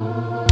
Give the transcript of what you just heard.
Oh.